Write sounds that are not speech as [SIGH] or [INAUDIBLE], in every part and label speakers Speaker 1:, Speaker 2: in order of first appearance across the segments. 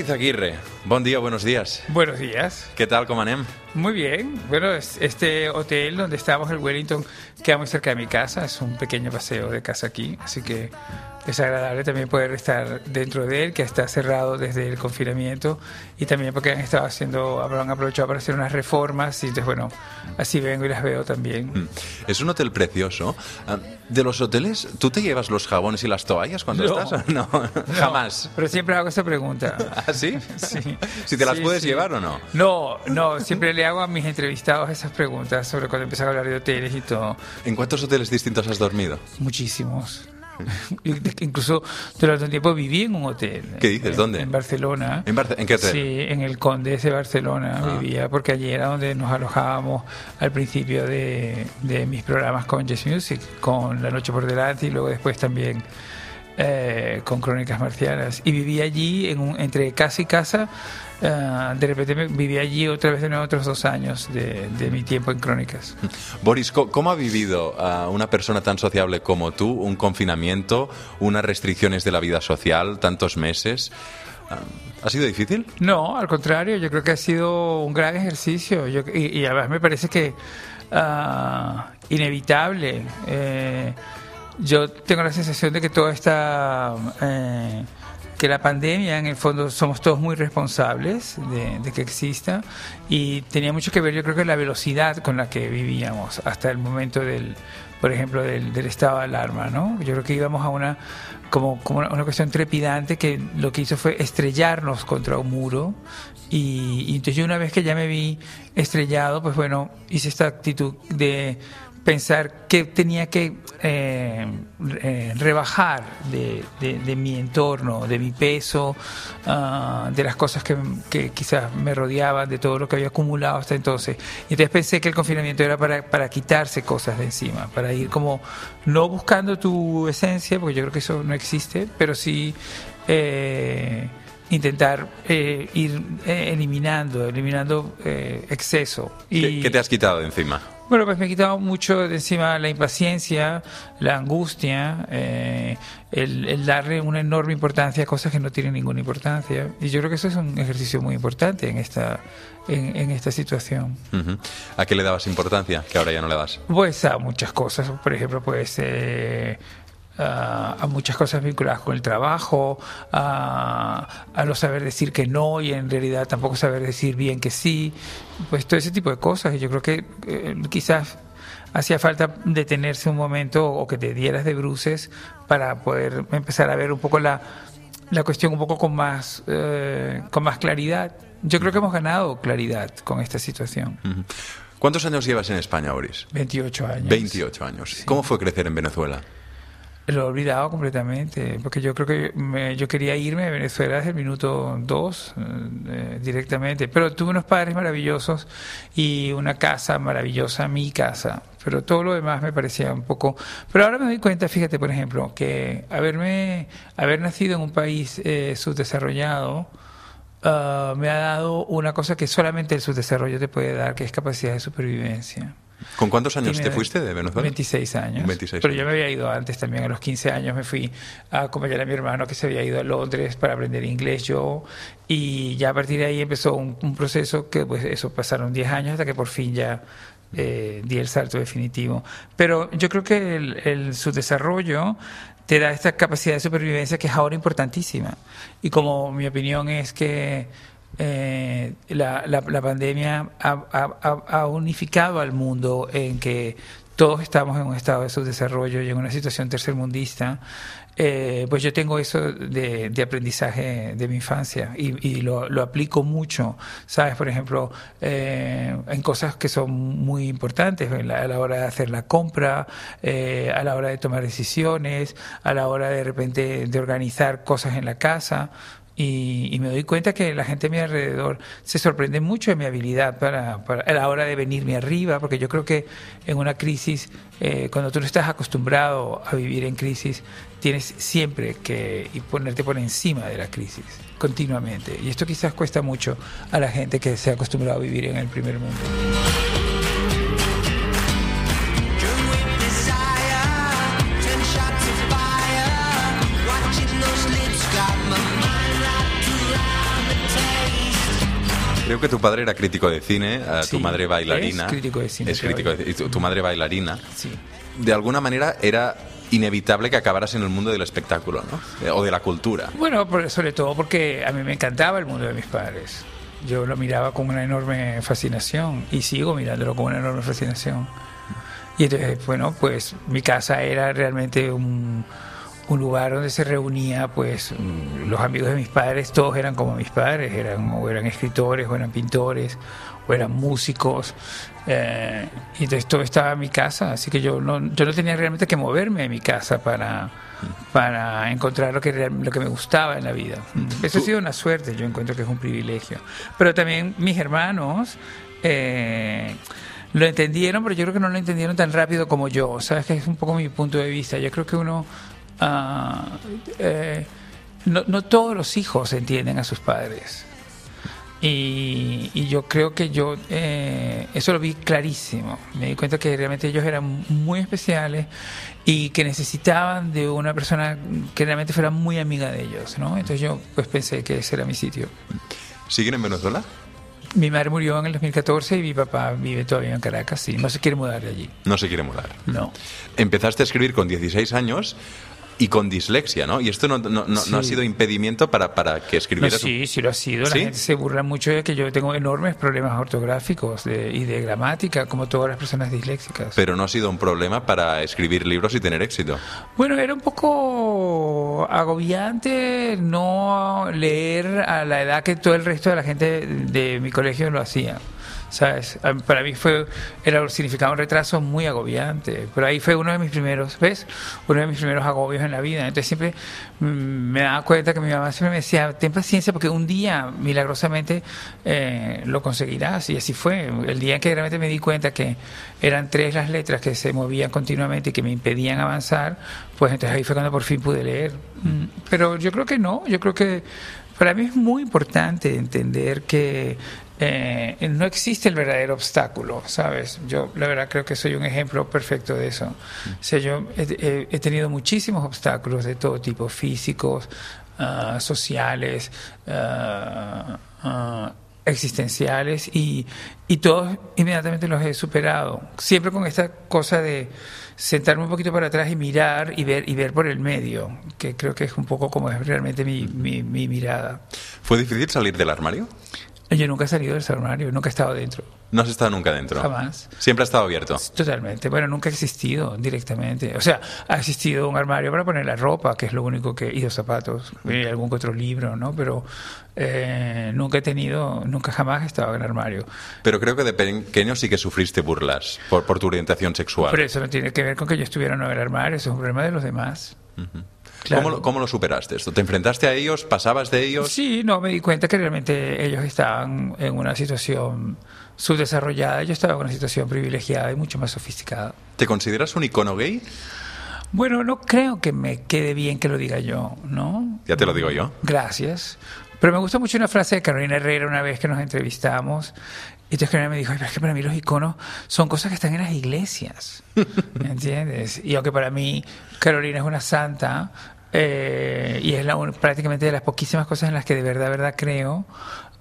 Speaker 1: Izaguirre, buen día, buenos días.
Speaker 2: Buenos días.
Speaker 1: ¿Qué tal, com anem?
Speaker 2: Muy bien. Bueno, es- este hotel donde estamos, el Wellington, queda muy cerca de mi casa. Es un pequeño paseo de casa aquí, así que es agradable también poder estar dentro de él, que está cerrado desde el confinamiento y también porque han estado haciendo, han aprovechado para hacer unas reformas y entonces, bueno, así vengo y las veo también.
Speaker 1: Mm. Es un hotel precioso. Ah, De los hoteles, ¿tú te llevas los jabones y las toallas cuando
Speaker 2: No.
Speaker 1: estás? [LAUGHS] No, jamás.
Speaker 2: Pero siempre hago esa pregunta. [LAUGHS]
Speaker 1: ¿Ah, sí?
Speaker 2: Sí.
Speaker 1: ¿Si te las
Speaker 2: Sí,
Speaker 1: puedes
Speaker 2: sí.
Speaker 1: llevar o no?
Speaker 2: No, no, siempre le hago a mis entrevistados esas preguntas sobre cuando empiezan a hablar de hoteles y todo.
Speaker 1: ¿En cuántos hoteles distintos has dormido?
Speaker 2: Muchísimos. [LAUGHS] Incluso durante un tiempo viví en un hotel.
Speaker 1: ¿Qué dices?
Speaker 2: En-
Speaker 1: ¿Dónde?
Speaker 2: En Barcelona.
Speaker 1: ¿En, Barce- en qué hotel?
Speaker 2: Sí, en el Condes de Barcelona
Speaker 1: Ah.
Speaker 2: vivía, porque allí era donde nos alojábamos al principio de, de mis programas con Jazz Music, con La Noche por Delante y luego después también eh, con Crónicas Marcianas. Y vivía allí en un- entre casa y casa. Eh, de repente viví allí otra vez de nuevo otros dos años de, de mi tiempo en Crónicas.
Speaker 1: Boris, ¿cómo ha vivido ah, una persona tan sociable como tú un confinamiento, unas restricciones de la vida social, tantos meses? Ah, ¿Ha sido difícil?
Speaker 2: No, al contrario, yo creo que ha sido un gran ejercicio yo, y, y además me parece que ah, inevitable. Eh, yo tengo la sensación de que todo está, eh, que la pandemia en el fondo somos todos muy responsables de, de que exista y tenía mucho que ver yo creo que la velocidad con la que vivíamos hasta el momento del, por ejemplo, del, del estado de alarma, ¿no? Yo creo que íbamos a una como, como una, una cuestión trepidante que lo que hizo fue estrellarnos contra un muro y, y entonces yo una vez que ya me vi estrellado, pues bueno, hice esta actitud de pensar que tenía que eh, eh, rebajar de, de- de mi entorno, de mi peso, ah, de las cosas que, que quizás me rodeaban, de todo lo que había acumulado hasta entonces. Y entonces pensé que el confinamiento era para, para quitarse cosas de encima, para ir como no buscando tu esencia, porque yo creo que eso no existe, pero sí eh, intentar eh, ir eh, eliminando, eliminando eh, exceso. Y,
Speaker 1: ¿Qué, qué te has quitado de encima?
Speaker 2: Bueno, pues me he quitado mucho de encima la impaciencia, la angustia, eh, el, el darle una enorme importancia a cosas que no tienen ninguna importancia. Y yo creo que eso es un ejercicio muy importante en esta, en, en esta situación.
Speaker 1: ¿A qué le dabas importancia que ahora ya no le das?
Speaker 2: Pues a muchas cosas, por ejemplo, pues eh, a, muchas cosas vinculadas con el trabajo, a, a no saber decir que no y en realidad tampoco saber decir bien que sí, pues todo ese tipo de cosas. Y yo creo que eh, quizás hacía falta detenerse un momento o que te dieras de bruces para poder empezar a ver un poco la, la cuestión un poco con más, eh, con más claridad. Yo creo que hemos ganado claridad con esta situación.
Speaker 1: ¿Cuántos años llevas en España, Boris?
Speaker 2: 28 años.
Speaker 1: 28 años. ¿Cómo fue crecer en Venezuela?
Speaker 2: Lo he olvidado completamente, porque yo creo que me- yo quería irme de Venezuela desde el minuto dos eh, directamente, pero tuve unos padres maravillosos y una casa maravillosa, mi casa, pero todo lo demás me parecía un poco... Pero ahora me doy cuenta, fíjate, por ejemplo, que haberme, haber nacido en un país eh, subdesarrollado ah, me ha dado una cosa que solamente el subdesarrollo te puede dar, que es capacidad de supervivencia.
Speaker 1: ¿Con cuántos años
Speaker 2: Tiene
Speaker 1: te fuiste de Venezuela?
Speaker 2: 26 años.
Speaker 1: 26
Speaker 2: pero yo me había ido antes también, a los 15 años me fui a acompañar a mi hermano que se había ido a Londres para aprender inglés yo y ya a partir de ahí empezó un, un proceso que pues eso pasaron 10 años hasta que por fin ya eh, di el salto definitivo. Pero yo creo que el, el subdesarrollo te da esta capacidad de supervivencia que es ahora importantísima. Y como mi opinión es que eh, la, la- la pandemia ha, unificado al mundo en que todos estamos en un estado de subdesarrollo y en una situación tercermundista, eh, pues yo tengo eso de, aprendizaje de mi infancia y, lo, lo aplico mucho, ¿sabes? Por ejemplo, eh, en cosas que son muy importantes, a la hora de hacer la compra, eh, a la hora de tomar decisiones, a la hora de repente de organizar cosas en la casa. Y, y me doy cuenta que la gente a mi alrededor se sorprende mucho de mi habilidad para, para a la hora de venirme arriba, porque yo creo que en una crisis, eh, cuando tú no estás acostumbrado a vivir en crisis, tienes siempre que ponerte por encima de la crisis, continuamente. Y esto quizás cuesta mucho a la gente que se ha acostumbrado a vivir en el primer mundo.
Speaker 1: Creo que tu padre era crítico de cine, eh, tu madre bailarina.
Speaker 2: Es crítico de cine.
Speaker 1: Es crítico de, y tu, tu madre bailarina.
Speaker 2: Sí.
Speaker 1: De alguna manera era inevitable que acabaras en el mundo del espectáculo, ¿no? Eh, O de la cultura.
Speaker 2: Bueno, sobre todo porque a mí me encantaba el mundo de mis padres. Yo lo miraba con una enorme fascinación y sigo mirándolo con una enorme fascinación. Y entonces, bueno, pues mi casa era realmente un, un lugar donde se reunía, pues mm, los amigos de mis padres, todos eran como mis padres, eran o eran escritores, o eran pintores, o eran músicos. eh, y entonces todo estaba en mi casa, así que yo no, yo no tenía realmente que moverme de mi casa para, para encontrar lo que, lo que me gustaba en la vida. Eso ha sido una suerte, yo encuentro que es un privilegio. Pero también mis hermanos eh, lo entendieron, pero yo creo que no lo entendieron tan rápido como yo. Sabes que es un poco mi punto de vista. Yo creo que uno... ah, eh, no, no todos los hijos entienden a sus padres. Y, y yo creo que yo eh, eso lo vi clarísimo. Me di cuenta que realmente ellos eran muy especiales y que necesitaban de una persona que realmente fuera muy amiga de ellos, ¿no? Entonces yo pues pensé que ese era mi sitio.
Speaker 1: ¿Siguen en Venezuela?
Speaker 2: Mi madre murió en el 2014 y mi papá vive todavía en Caracas, sí, no se quiere mudar de allí.
Speaker 1: No se quiere mudar.
Speaker 2: No.
Speaker 1: Empezaste a escribir con 16 años y con dislexia, ¿no? Y esto no, no- no- no ha
Speaker 2: Sí.
Speaker 1: sido impedimento para, para que escribieras...
Speaker 2: sí, sí lo ha sido. La
Speaker 1: ¿Sí?
Speaker 2: gente se burla mucho de que yo tengo enormes problemas ortográficos de- y de gramática, como todas las personas disléxicas.
Speaker 1: Pero no ha sido un problema para escribir libros y tener éxito.
Speaker 2: Bueno, era un poco agobiante no leer a la edad que todo el resto de la gente de mi colegio lo hacía. ¿Sabes? A- Para mí fue, era, significaba un retraso muy agobiante. Pero ahí fue uno de mis primeros, ¿ves? Uno de mis primeros agobios en la vida. Entonces siempre mm, me daba cuenta que mi mamá siempre me decía, ten paciencia porque un día, milagrosamente, eh, lo conseguirás. Y así fue. El día en que realmente me di cuenta que eran tres las letras que se movían continuamente y que me impedían avanzar, pues entonces ahí fue cuando por fin pude leer. Mm, Pero yo creo que no, yo creo que para mí es muy importante entender que eh, no existe el verdadero obstáculo, ¿sabes? Yo la verdad creo que soy un ejemplo perfecto de eso. Yo he, tenido muchísimos obstáculos de todo tipo, físicos, ah, sociales, ah, ah, existenciales y, y todos inmediatamente los he superado. Siempre con esta cosa de sentarme un poquito para atrás y mirar y ver y ver por el medio, que creo que es un poco como es realmente mi, mi, mi mirada.
Speaker 1: ¿Fue difícil salir del armario?
Speaker 2: Yo nunca he salido del armario, nunca he estado dentro,
Speaker 1: No has estado nunca dentro.
Speaker 2: jamás.
Speaker 1: Siempre ha estado abierto.
Speaker 2: Totalmente. Bueno, nunca ha existido directamente. O sea, ha existido un armario para poner la ropa, que es lo único que. y los zapatos, y algún otro libro, ¿no? Pero eh, nunca he tenido, nunca jamás he estado en el armario.
Speaker 1: Pero creo que de pequeño sí que sufriste burlas por, por tu orientación sexual.
Speaker 2: Pero eso no tiene que ver con que yo estuviera en el armario, eso es un problema de los demás. Claro.
Speaker 1: ¿Cómo, cómo lo superaste esto? ¿Te enfrentaste a ellos? ¿Pasabas de ellos?
Speaker 2: Sí, no, me di cuenta que realmente ellos estaban en una situación subdesarrollada, yo estaba en una situación privilegiada y mucho más sofisticada.
Speaker 1: ¿Te consideras un icono gay?
Speaker 2: Bueno, no creo que me quede bien que lo diga yo, ¿no?
Speaker 1: Ya te lo digo yo.
Speaker 2: Gracias. Pero me gusta mucho una frase de Carolina Herrera una vez que nos entrevistamos. Y entonces Carolina me dijo, "Ay, pero es que para mí los iconos son cosas que están en las iglesias. ¿Me [LAUGHS] entiendes? Y aunque para mí Carolina es una santa eh, y es la, un- prácticamente de las poquísimas cosas en las que de verdad, verdad creo,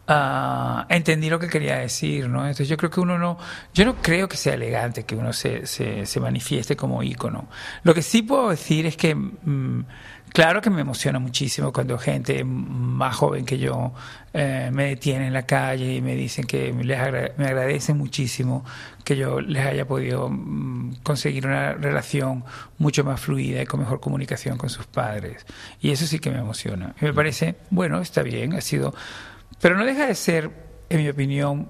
Speaker 2: ah, entendí lo que quería decir, ¿no? Entonces yo creo que uno no, yo no creo que sea elegante que uno se, se, se manifieste como ícono. Lo que sí puedo decir es que, mm, claro que me emociona muchísimo cuando gente más joven que yo eh, me detiene en la calle y me dicen que les agra- me agradecen muchísimo que yo les haya podido mm, conseguir una relación mucho más fluida y con mejor comunicación con sus padres. Y eso sí que me emociona. Y me parece, bueno, está bien, ha sido pero no deja de ser, en mi opinión,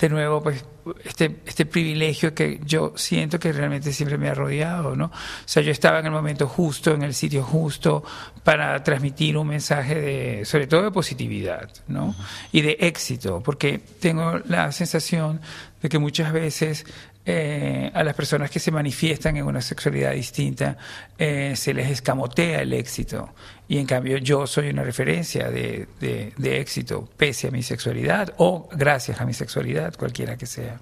Speaker 2: de nuevo, pues este, este privilegio que yo siento que realmente siempre me ha rodeado, ¿no? O sea, yo estaba en el momento justo, en el sitio justo, para transmitir un mensaje de, sobre todo de positividad, ¿no? Y de éxito, porque tengo la sensación de que muchas veces eh, a las personas que se manifiestan en una sexualidad distinta eh, se les escamotea el éxito. Y en cambio yo soy una referencia de, de- de éxito, pese a mi sexualidad o gracias a mi sexualidad, cualquiera que sea.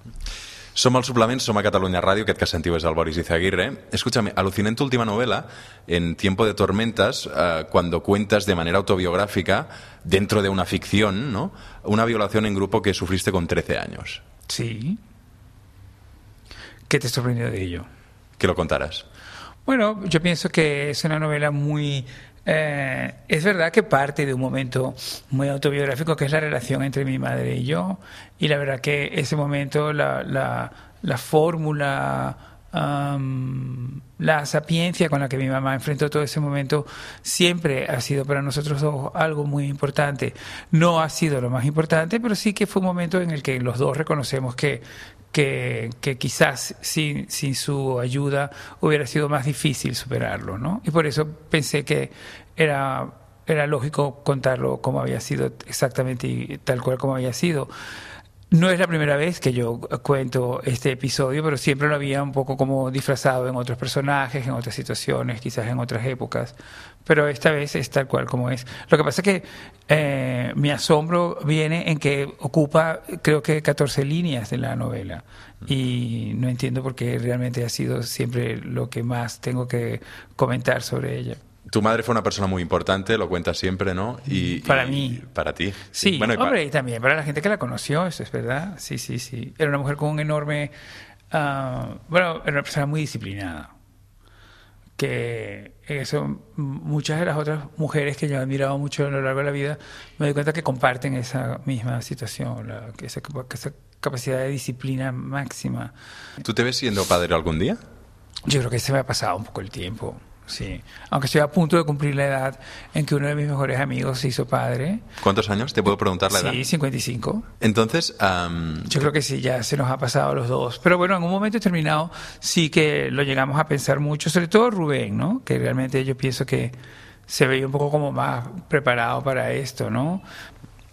Speaker 1: Som al suplement, som a Catalunya Ràdio, aquest que sentiu és el Boris Izaguirre. Escúchame, aluciné en tu última novela, en Tiempo de Tormentas, eh, cuando cuentas de manera autobiográfica, dentro de una ficción, ¿no? una violación en grupo que sufriste con 13 años.
Speaker 2: Sí. ¿Qué te sorprendió de ello?
Speaker 1: Que lo contaras.
Speaker 2: Bueno, yo pienso que es una novela muy eh, es verdad que parte de un momento muy autobiográfico que es la relación entre mi madre y yo. Y la verdad que ese momento, la, la, la fórmula, la sapiencia con la que mi mamá enfrentó todo ese momento siempre ha sido para nosotros dos algo muy importante. No ha sido lo más importante, pero sí que fue un momento en el que los dos reconocemos que, que, quizás sin, sin, su ayuda hubiera sido más difícil superarlo, ¿no? Y por eso pensé que era, era lógico contarlo como había sido exactamente y tal cual como había sido. No es la primera vez que yo cuento este episodio, pero siempre lo había un poco como disfrazado en otros personajes, en otras situaciones, quizás en otras épocas. Pero esta vez es tal cual como es. Lo que pasa es que eh, mi asombro viene en que ocupa, creo que 14 líneas de la novela. Y no entiendo por qué realmente ha sido siempre lo que más tengo que comentar sobre ella.
Speaker 1: Tu madre fue una persona muy importante, lo cuentas siempre, ¿no?
Speaker 2: Y, para mí.
Speaker 1: Para ti.
Speaker 2: Sí, bueno, y hombre, y también para la gente que la conoció, eso es verdad. Sí, sí, sí. Era una mujer con un enorme... Uh, bueno, era una persona muy disciplinada. Que eso, muchas de las otras mujeres que yo he admirado mucho a lo largo de la vida, me doy cuenta que comparten esa misma situación, la, esa, esa capacidad de disciplina máxima.
Speaker 1: ¿Tú te ves siendo padre algún día?
Speaker 2: Yo creo que se me ha pasado un poco el tiempo. Sí, aunque estoy a punto de cumplir la edad en que uno de mis mejores amigos se hizo padre.
Speaker 1: ¿Cuántos años? ¿Te puedo preguntar la edad?
Speaker 2: Sí, 55.
Speaker 1: Entonces...
Speaker 2: Yo creo que sí, ya se nos ha pasado los dos. Pero bueno, en un momento determinado sí que lo llegamos a pensar mucho, sobre todo Rubén, ¿no? Que realmente yo pienso que se veía un poco como más preparado para esto, ¿no?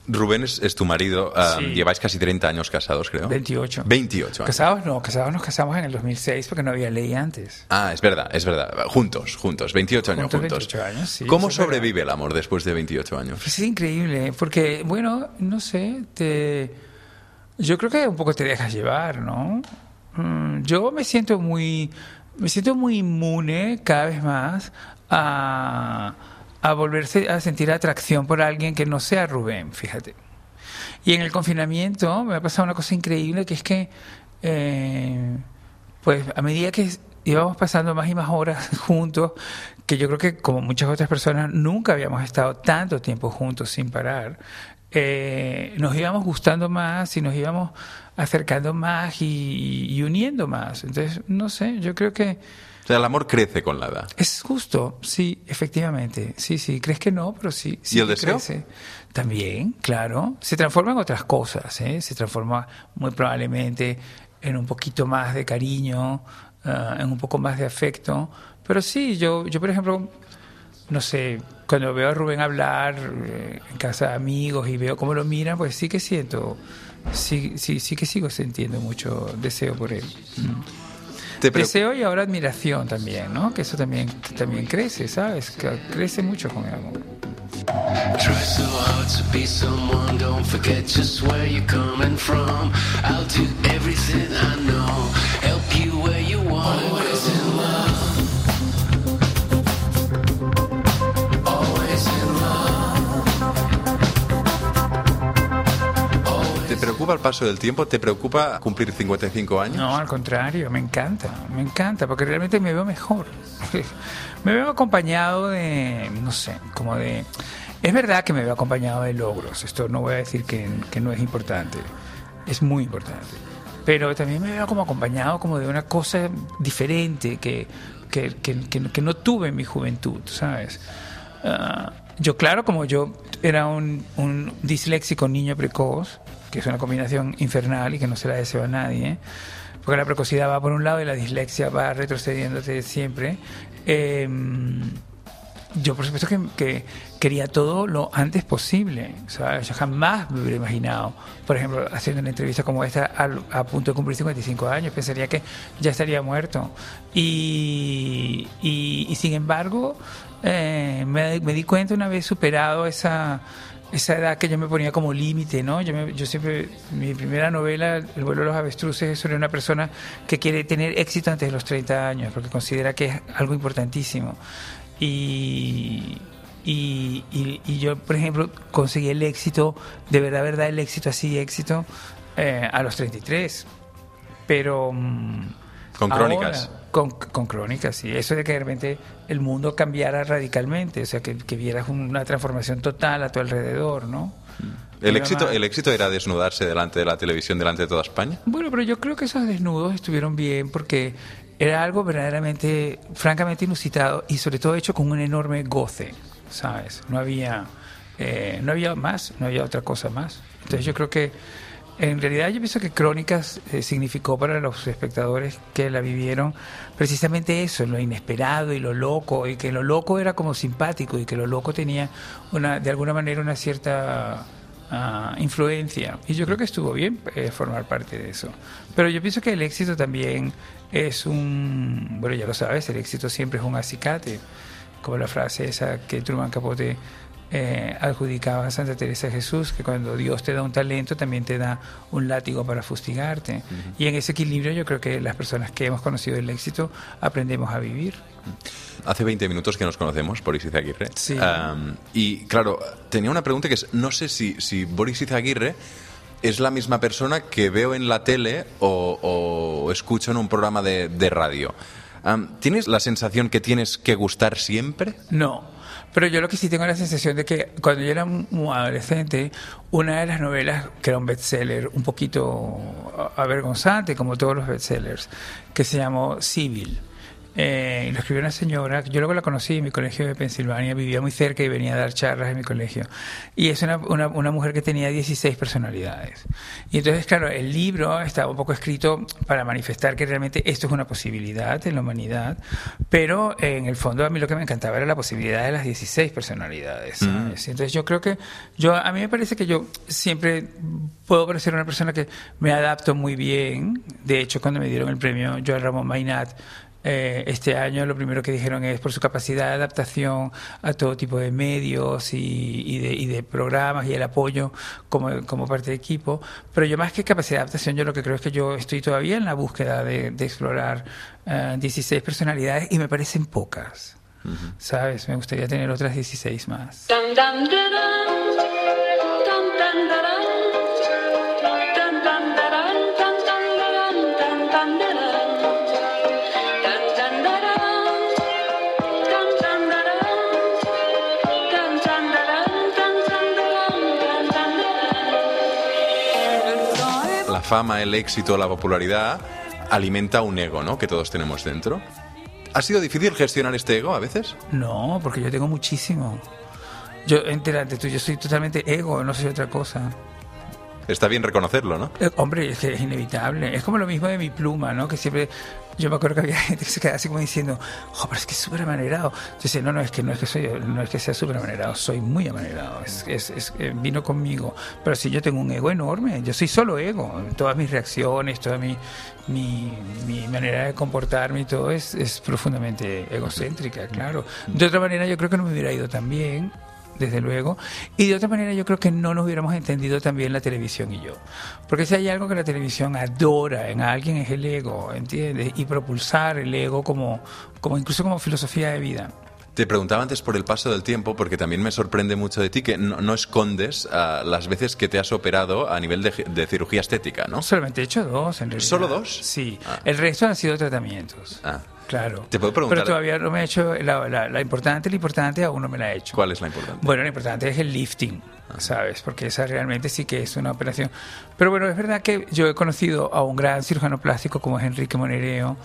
Speaker 1: Rubén es, tu marido. Lleváis casi 30 años casados, creo.
Speaker 2: 28.
Speaker 1: 28 años.
Speaker 2: Casados no, casados nos casamos en el 2006 porque no había ley antes.
Speaker 1: Ah, es verdad, es verdad. Juntos, juntos. 28 años juntos.
Speaker 2: 28 años, sí,
Speaker 1: ¿Cómo sobrevive el amor después de 28 años?
Speaker 2: Pues es increíble, porque, bueno, no sé, te... yo creo que un poco te dejas llevar, ¿no? Mm, yo me siento muy, me siento muy inmune cada vez más a a volverse a sentir atracción por alguien que no sea Rubén, fíjate. Y en el confinamiento me ha pasado una cosa increíble que es que, eh, pues a medida que íbamos pasando más y más horas [LAUGHS] juntos, que yo creo que como muchas otras personas nunca habíamos estado tanto tiempo juntos sin parar, eh, nos íbamos gustando más y nos íbamos acercando más y uniendo más. Entonces, no sé, yo creo que
Speaker 1: o sea, el amor crece con la edad.
Speaker 2: Es justo, sí, efectivamente. Sí, sí, crees que no, pero sí. sí
Speaker 1: ¿Y el deseo?
Speaker 2: Crece. También, claro. Se transforma en otras cosas, ¿eh? Se transforma muy probablemente en un poquito más de cariño, uh, en un poco más de afecto. Pero sí, yo, yo por ejemplo, no sé, cuando veo a Rubén hablar eh, en casa de amigos y veo cómo lo miran, pues sí que siento, sí, sí, sí que sigo sintiendo mucho deseo por él. Mm. Deseo y ahora admiración también, ¿no? Que eso también, también crece, ¿sabes? Que crece mucho con el amor. Try so hard to be someone, don't forget just where you're coming from. I'll do everything I know, help you where you want
Speaker 1: preocupa paso del tiempo? ¿Te preocupa cumplir 55 años?
Speaker 2: No, al contrario, me encanta, me encanta, porque realmente me veo mejor. [LAUGHS] Me veo acompañado de, no sé, como de... Es verdad que me veo acompañado de logros, esto no voy a decir que, no es importante, es muy importante, pero también me veo como acompañado como de una cosa diferente que, que, que, no tuve en mi juventud, ¿sabes? Ah, yo, claro, como yo era un disléxico niño precoz, que es una combinación infernal y que no se la deseo a nadie, ¿eh? porque la precocidad va por un lado y la dislexia va retrocediéndose siempre. Em, yo, por supuesto, que, quería todo lo antes posible. Yo jamás me hubiera imaginado, por ejemplo, haciendo una entrevista como esta a, punto de cumplir 55 años, pensaría que ya estaría muerto. Y, sin embargo, eh, me, di cuenta una vez superado esa esa edad que yo me ponía como límite, ¿no? Yo, siempre, mi primera novela, El vuelo de los avestruces, es sobre una persona que quiere tener éxito antes de los 30 años, porque considera que es algo importantísimo. Y, y, y- y yo, por ejemplo, conseguí el éxito, de verdad, verdad, el éxito, así, éxito, eh, a los 33. Pero... mm,
Speaker 1: Con
Speaker 2: ahora,
Speaker 1: crónicas.
Speaker 2: con, con crónicas, sí. Eso de que de repente el mundo cambiara radicalmente, o sea, que, que vieras una transformación total a tu alrededor, ¿no?
Speaker 1: ¿El
Speaker 2: Era
Speaker 1: éxito,
Speaker 2: más-
Speaker 1: ¿El éxito era desnudarse delante de la televisión, delante de toda España?
Speaker 2: Bueno, pero yo creo que esos desnudos estuvieron bien porque era algo verdaderamente, francamente inusitado y sobre todo hecho con un enorme goce, ¿sabes? No había, eh, no había más, no había otra cosa más. Entonces yo creo que en realidad yo pienso que Crónicas eh, significó para los espectadores que la vivieron precisamente eso, lo inesperado y lo loco, y que lo loco era como simpático y que lo loco tenía una, de alguna manera una cierta ah, influencia. Y yo creo que estuvo bien eh, formar parte de eso. Pero yo pienso que el éxito también es un, bueno, ya lo sabes, el éxito siempre es un acicate, como la frase esa que Truman Capote eh, adjudicaba a Santa Teresa de Jesús, que cuando Dios te da un talento, también te da un látigo para fustigarte. Y en ese equilibrio yo creo que las personas que hemos conocido el éxito aprendemos a vivir.
Speaker 1: Hace 20 minutos que nos conocemos, Boris Izaguirre.
Speaker 2: Sí.
Speaker 1: Y claro, tenía una pregunta que es, no sé si, si Boris Izaguirre es la misma persona que veo en la tele o, o escucho en un programa de, de radio. ¿Tienes la sensación que tienes que gustar siempre?
Speaker 2: No, pero yo lo que sí tengo la sensación de que cuando yo era un adolescente, una de las novelas que era un bestseller un poquito avergonzante, como todos los bestsellers, que se llamó Civil. Eh, lo escribió una señora, yo luego la conocí en mi colegio de Pensilvania, vivía muy cerca y venía a dar charlas en mi colegio. Y es una, una, una mujer que tenía 16 personalidades. Y entonces, claro, el libro estaba un poco escrito para manifestar que realmente esto es una posibilidad en la humanidad, pero eh, en el fondo a mí lo que me encantaba era la posibilidad de las 16 personalidades. ¿sabes? Entonces yo creo que, yo a mí me parece que yo siempre puedo parecer una persona que me adapto muy bien. De hecho, cuando me dieron el premio Joan Ramón Mainat, eh, este año lo primero que dijeron es por su capacidad de adaptación a todo tipo de medios y, y de, y de programas y el apoyo como, como parte de equipo. Pero yo más que capacidad de adaptación, yo lo que creo es que yo estoy todavía en la búsqueda de, de explorar eh, 16 personalidades y me parecen pocas. ¿Sabes? Me gustaría tener otras 16 más.
Speaker 3: Dum dum da
Speaker 1: fama, el éxito, la popularidad alimenta un ego, ¿no? Que todos tenemos dentro. ¿Ha sido difícil gestionar este ego a veces?
Speaker 2: No, porque yo tengo muchísimo. Yo, enterante tú, yo soy totalmente ego, no soy otra cosa.
Speaker 1: Está bien reconocerlo, ¿no?
Speaker 2: Eh, hombre, es que es inevitable. Es como lo mismo de mi pluma, ¿no? Que siempre. Yo me acuerdo que había gente que se quedaba así como diciendo, oh, pero es que es súper amanerado. Yo decía, no, no, es que no es que, soy, no es que sea súper amanerado, soy muy amanerado. Es, es, es, eh, vino conmigo. Pero sí, yo tengo un ego enorme. Yo soy solo ego. Todas mis reacciones, toda mi, mi, mi manera de comportarme y todo es, es profundamente egocéntrica, claro. De otra manera, yo creo que no me hubiera ido tan bien desde luego. Y de otra manera yo creo que no nos hubiéramos entendido también la televisión y yo. Porque si hay algo que la televisión adora en alguien es el ego, ¿entiendes? Y propulsar el ego como, como incluso como filosofía de vida.
Speaker 1: Te preguntaba antes por el paso del tiempo, porque también me sorprende mucho de ti que no, no escondes ah, las veces que te has operado a nivel de, de cirugía estética, ¿no?
Speaker 2: Solamente he hecho dos, en realidad.
Speaker 1: ¿Solo dos?
Speaker 2: Sí.
Speaker 1: Ah.
Speaker 2: El resto han sido tratamientos.
Speaker 1: Ah.
Speaker 2: Claro.
Speaker 1: Te puedo preguntar-
Speaker 2: Pero todavía no me he hecho la, la, la importante, la importante aún no me la he hecho.
Speaker 1: ¿Cuál es la importante?
Speaker 2: Bueno, lo importante es el lifting, ¿sabes? Porque esa realmente sí que es una operación. Pero bueno, es verdad que yo he conocido a un gran cirujano plástico como es Enrique Monereo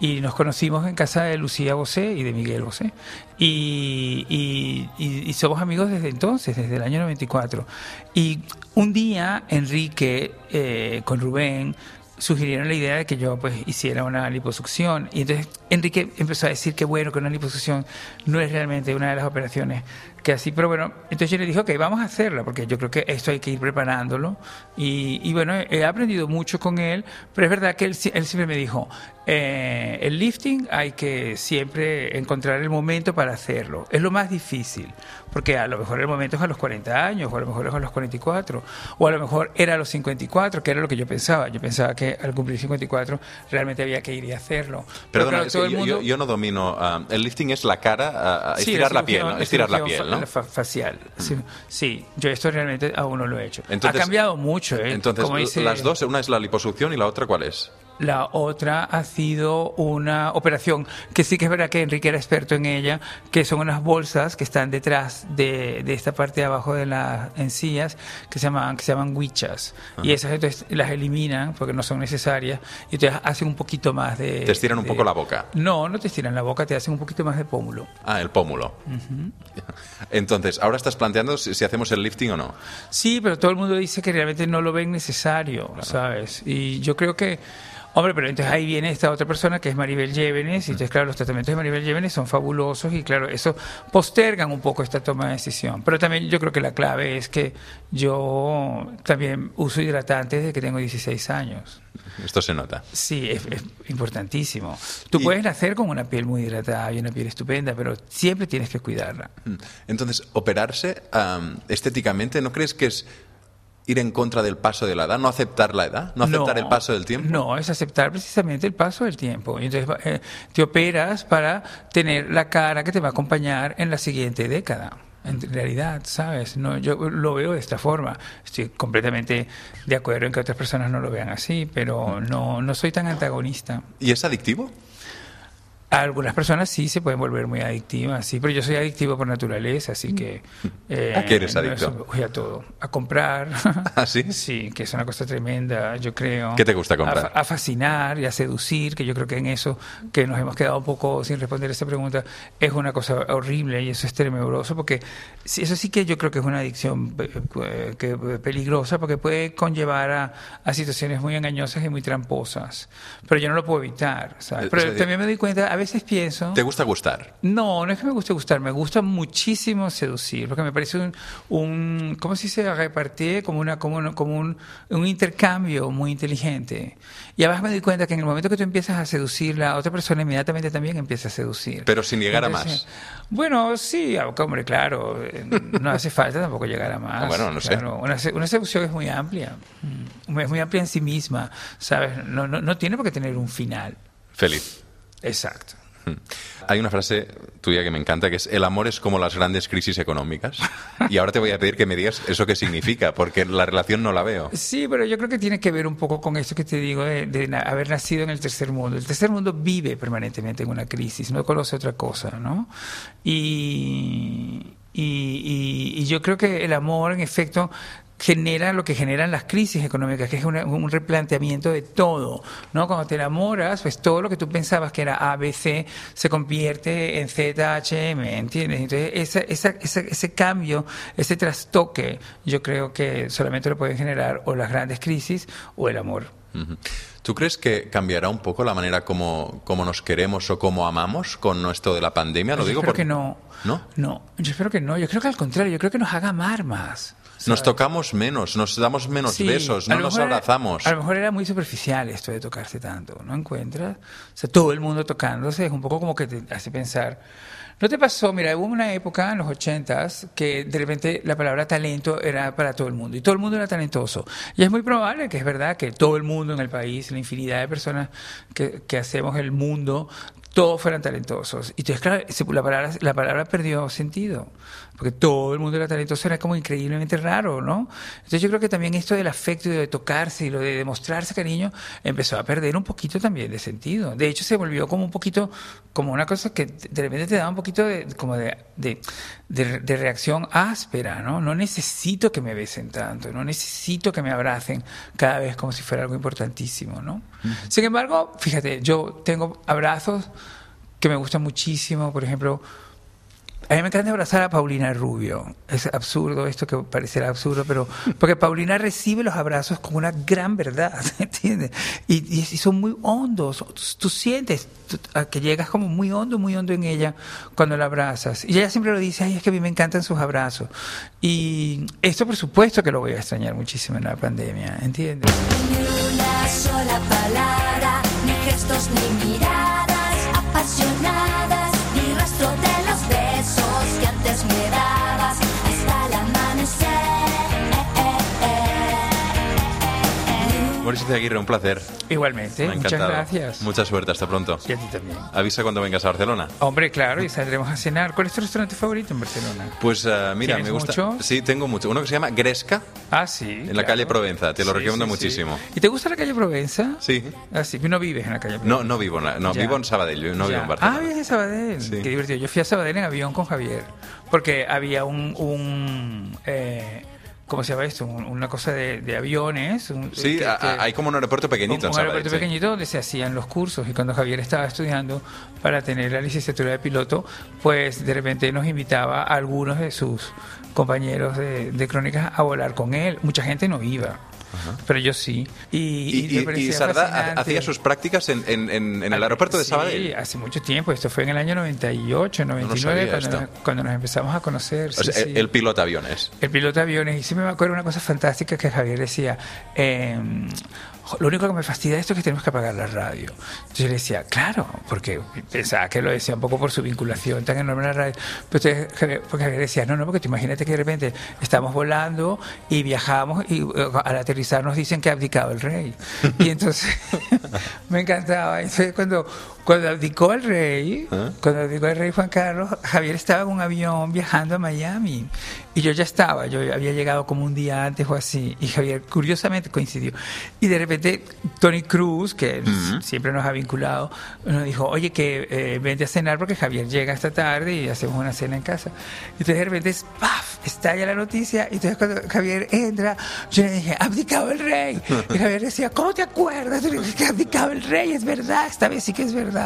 Speaker 2: y nos conocimos en casa de Lucía Bosé y de Miguel Bosé. Y, y- y- y somos amigos desde entonces, desde el año 94. Y un día Enrique eh, con Rubén sugirieron la idea de que yo pues hiciera una liposucción. Y entonces Enrique empezó a decir que bueno que una liposucción no es realmente una de las operaciones que así pero bueno entonces yo le dije ok vamos a hacerla porque yo creo que esto hay que ir preparándolo. Y, y bueno he aprendido mucho con él pero es verdad que él, él siempre me dijo eh, el lifting hay que siempre encontrar el momento para hacerlo. Es lo más difícil porque a lo mejor el momento es a los 40 años o a lo mejor es a los 44 o a lo mejor era a los 54 que era lo que yo pensaba. Yo pensaba que al cumplir 54 realmente había que ir y hacerlo
Speaker 1: Perdona,
Speaker 2: claro,
Speaker 1: es
Speaker 2: todo
Speaker 1: que
Speaker 2: el
Speaker 1: yo,
Speaker 2: mundo-
Speaker 1: yo- yo no domino. ah, el lifting es la cara, ah,
Speaker 2: Sí,
Speaker 1: estirar la, piel,
Speaker 2: cirugía-
Speaker 1: ¿no? Estirar la piel, ¿no?
Speaker 2: fa- fa- facial. Sí, sí, yo esto realmente aún no lo he hecho.
Speaker 1: Entonces-
Speaker 2: ha cambiado mucho, ¿eh?
Speaker 1: Entonces,
Speaker 2: Como dice-
Speaker 1: las dos, una es la liposucción y la otra, ¿cuál es?
Speaker 2: La otra ha sido una operación que sí que es verdad que Enrique era experto en ella, que son unas bolsas que están detrás de, de esta parte de abajo de las encías que se llaman, que se llaman huichas. Y esas entonces las eliminan porque no son necesarias y entonces hacen un poquito más de...
Speaker 1: Te estiran un
Speaker 2: de-
Speaker 1: poco la boca.
Speaker 2: No, no te estiran la boca, te hacen un poquito más de pómulo.
Speaker 1: Ah, el pómulo. Entonces, ahora estás planteando si, si hacemos el lifting o no.
Speaker 2: Sí, pero todo el mundo dice que realmente no lo ven necesario, ¿sabes? Y yo creo que, hombre, pero entonces ahí viene esta otra persona que es Maribel Llévenes, y entonces, claro, los tratamientos de Maribel Llévenes son fabulosos y, claro, eso postergan un poco esta toma de decisión. Pero también yo creo que la clave es que yo también uso hidratantes desde que tengo 16 años.
Speaker 1: Esto se nota.
Speaker 2: Sí, es, es importantísimo. Tú
Speaker 1: Y-
Speaker 2: puedes nacer con una piel muy hidratada y una piel estupenda, pero siempre tienes que cuidarla.
Speaker 1: Mm. Entonces, operarse am, estéticamente, ¿no crees que es ir en contra del paso de la edad? ¿No aceptar la edad? ¿No aceptar el paso del tiempo?
Speaker 2: No, es aceptar precisamente el paso del tiempo. Y entonces eh, te operas para tener la cara que te va a acompañar en la siguiente década. En realidad, ¿sabes? No, yo lo veo de esta forma. Estoy completamente de acuerdo en que otras personas no lo vean así, pero no, no soy tan antagonista.
Speaker 1: ¿Y es adictivo?
Speaker 2: Algunas personas sí se pueden volver muy adictivas, sí, pero yo soy adictivo por naturaleza, así que... eh,
Speaker 1: ¿A qué eres
Speaker 2: no
Speaker 1: adicto?
Speaker 2: uy, a todo. A comprar. [LAUGHS]
Speaker 1: ¿Ah, sí?
Speaker 2: Sí, que es una cosa tremenda, yo creo.
Speaker 1: ¿Qué te gusta comprar?
Speaker 2: A, a fascinar y a seducir, que yo creo que en eso, que nos hemos quedado un poco sin responder esta pregunta, es una cosa horrible y eso es tenebroso, porque eso sí que yo creo que es una adicción eh, que, eh, peligrosa, porque puede conllevar a, a situaciones muy engañosas y muy tramposas. Pero yo no lo puedo evitar, ¿sabes?
Speaker 1: Eh,
Speaker 2: Pero también me doy cuenta, veces pienso...
Speaker 1: ¿Te gusta gustar?
Speaker 2: No, no es que me guste gustar, me gusta muchísimo seducir, porque me parece un, un ¿cómo se dice? Repartir como, una, como, un, como un, un intercambio muy inteligente. Y además me doy cuenta que en el momento que tú empiezas a seducir, la otra persona inmediatamente también empieza a seducir.
Speaker 1: Pero sin llegar a
Speaker 2: Entonces,
Speaker 1: más.
Speaker 2: Bueno, sí, aunque, hombre, claro, eh, no hace falta tampoco llegar a más.
Speaker 1: Ah, bueno, no sé.
Speaker 2: Claro, Una, una seducción es muy amplia, mm, es muy amplia en sí misma, ¿sabes? No, no, no tiene por qué tener un final.
Speaker 1: Feliz.
Speaker 2: Exacto.
Speaker 1: Mm. Hay una frase tuya que me encanta que es el amor es como las grandes crisis económicas. Y ahora te voy a pedir que me digas eso qué significa, porque la relación no la veo.
Speaker 2: Sí, pero yo creo que tiene que ver un poco con esto que te digo de, de haber nacido en el tercer mundo. El tercer mundo vive permanentemente en una crisis, no conoce otra cosa, ¿no? Y, y, y- y yo creo que el amor, en efecto, genera lo que generan las crisis económicas, que es una- un replanteamiento de todo, ¿no? Cuando te enamoras, pues todo lo que tú pensabas que era A, B, C, se convierte en Z, H, M, ¿entiendes? Entonces, esa, esa, esa- ese cambio, ese trastoque, yo creo que solamente lo pueden generar o las grandes crisis o el amor.
Speaker 1: ¿Tú crees que cambiará un poco la manera como, como nos queremos o como amamos con esto de la pandemia? Lo
Speaker 2: yo
Speaker 1: digo
Speaker 2: espero
Speaker 1: porque
Speaker 2: que no.
Speaker 1: ¿No?
Speaker 2: No, yo espero que no. Yo creo que al contrario, yo creo que nos haga amar más.
Speaker 1: Nos tocamos menos, nos damos menos
Speaker 2: Sí,
Speaker 1: besos, no nos
Speaker 2: mejor era-
Speaker 1: abrazamos.
Speaker 2: a lo mejor era muy superficial esto de tocarse tanto, ¿no encuentras? O sea, todo el mundo tocándose es un poco como que te hace pensar. ¿No te pasó? Mira, hubo una época en los ochentas que de repente la palabra talento era para todo el mundo y todo el mundo era talentoso. Y es muy probable que es verdad que todo el mundo en el país, la infinidad de personas que, que hacemos el mundo, todos fueran talentosos. Y entonces, claro, la palabra, la palabra perdió sentido, porque todo el mundo era talentoso, era como increíblemente raro, ¿no? Entonces yo creo que también esto del afecto y de tocarse y lo de demostrarse cariño empezó a perder un poquito también de sentido. De hecho, se volvió como un poquito, como una cosa que de repente te da un poquito de, como de, de, de- de reacción áspera, ¿no? No necesito que me besen tanto, no necesito que me abracen cada vez como si fuera algo importantísimo, ¿no? Sin embargo, fíjate, yo tengo abrazos que me gustan muchísimo, por ejemplo, A mí me encanta abrazar a Paulina Rubio. Es absurdo esto que parecerá absurdo, pero porque Paulina recibe los abrazos con una gran verdad, [LAUGHS] ¿entiendes? Y, y- son muy hondos. Tú, sientes que llegas como muy hondo, muy hondo en ella cuando la abrazas. Y ella siempre lo dice, ay, es que a mí me encantan sus abrazos. Y esto, por supuesto, que lo voy a extrañar muchísimo en la pandemia, ¿entiendes?
Speaker 4: Ni una sola palabra, ni gestos, ni miradas apasionadas,
Speaker 1: Mauricio Aguirre, un placer.
Speaker 2: Igualmente,
Speaker 1: Me ha
Speaker 2: muchas gracias.
Speaker 1: Mucha suerte, hasta pronto.
Speaker 2: Y a ti también.
Speaker 1: Avisa cuando vengas a Barcelona.
Speaker 2: Hombre, claro, y saldremos a cenar. ¿Cuál es tu restaurante favorito en Barcelona?
Speaker 1: Pues eh, mira,
Speaker 2: ¿Tienes
Speaker 1: me gusta.
Speaker 2: mucho?
Speaker 1: Sí, tengo mucho. Uno que se llama Gresca.
Speaker 2: Ah, sí.
Speaker 1: En la calle Provenza, te lo recomiendo muchísimo.
Speaker 2: ¿Y te gusta la calle Provenza?
Speaker 1: Sí.
Speaker 2: Ah, sí. No vives en la calle Provenza.
Speaker 1: No, no vivo, en la- no
Speaker 2: Ya.
Speaker 1: vivo en Sabadell, yo no
Speaker 2: Ya.
Speaker 1: vivo en Barcelona.
Speaker 2: Ah, vives en Sabadell. Qué divertido. Yo fui a Sabadell en avión con Javier. Porque había un. un eh, ¿Cómo se llama esto? Un- una cosa de, de aviones. un-
Speaker 1: Sí,
Speaker 2: que-
Speaker 1: a-
Speaker 2: que-
Speaker 1: a- hay como un aeropuerto pequeñito
Speaker 2: un, un aeropuerto
Speaker 1: Sabadell, sí.
Speaker 2: pequeñito donde se hacían los cursos y cuando Javier estaba estudiando para tener la licenciatura de piloto, pues de repente nos invitaba a algunos de sus compañeros de, de crónicas a volar con él. Mucha gente no iba, pero yo sí. Y,
Speaker 1: Y,
Speaker 2: y
Speaker 1: y- Sardá hacía sus prácticas en, en- en- el aeropuerto de
Speaker 2: Sí,
Speaker 1: Sabadell.
Speaker 2: hace mucho tiempo. Esto fue en el año 98, 99,
Speaker 1: sabía
Speaker 2: cuando, nos, cuando nos empezamos a conocer.
Speaker 1: O
Speaker 2: sí,
Speaker 1: sea,
Speaker 2: sí.
Speaker 1: el, el piloto aviones.
Speaker 2: El piloto de aviones. Y sí me acuerdo una cosa fantástica que Javier decía. eh, lo único que me fastidia de esto es que tenemos que apagar la radio. Entonces yo le decía, claro, porque pensaba que lo decía un poco por su vinculación tan enorme a la radio. Pero Javier, porque Javier decía, no, no, porque tú imagínate que de repente estamos volando y viajamos y eh, al aterrizar nos dicen que ha abdicado el rey. Y entonces [LAUGHS] me encantaba. Entonces cuando, cuando abdicó el rey,
Speaker 1: ¿Ah?
Speaker 2: cuando abdicó el rey Juan Carlos, Javier estaba en un avión viajando a Miami. Y yo ya estaba, yo había llegado como un día antes o así. Y Javier, curiosamente, coincidió. Y de repente, Tony Cruz, que siempre nos ha vinculado, nos dijo, oye, que eh, vente a cenar porque Javier llega esta tarde y hacemos una cena en casa. Y entonces de repente, ¡paf! estalla la noticia. Y entonces cuando Javier entra, yo le dije, abdicado el rey. Y Javier decía, ¿cómo te acuerdas? Yo le dije, abdicado el rey, es verdad, esta vez sí que es verdad.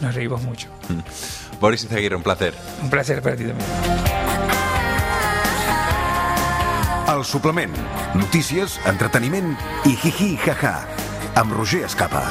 Speaker 2: Nos reímos mucho.
Speaker 1: Boris Izaguirre, un placer.
Speaker 2: Un placer para ti también.
Speaker 5: El suplement. Notícies, entreteniment i hi-hi, ha-ha. Amb Roger Escapa.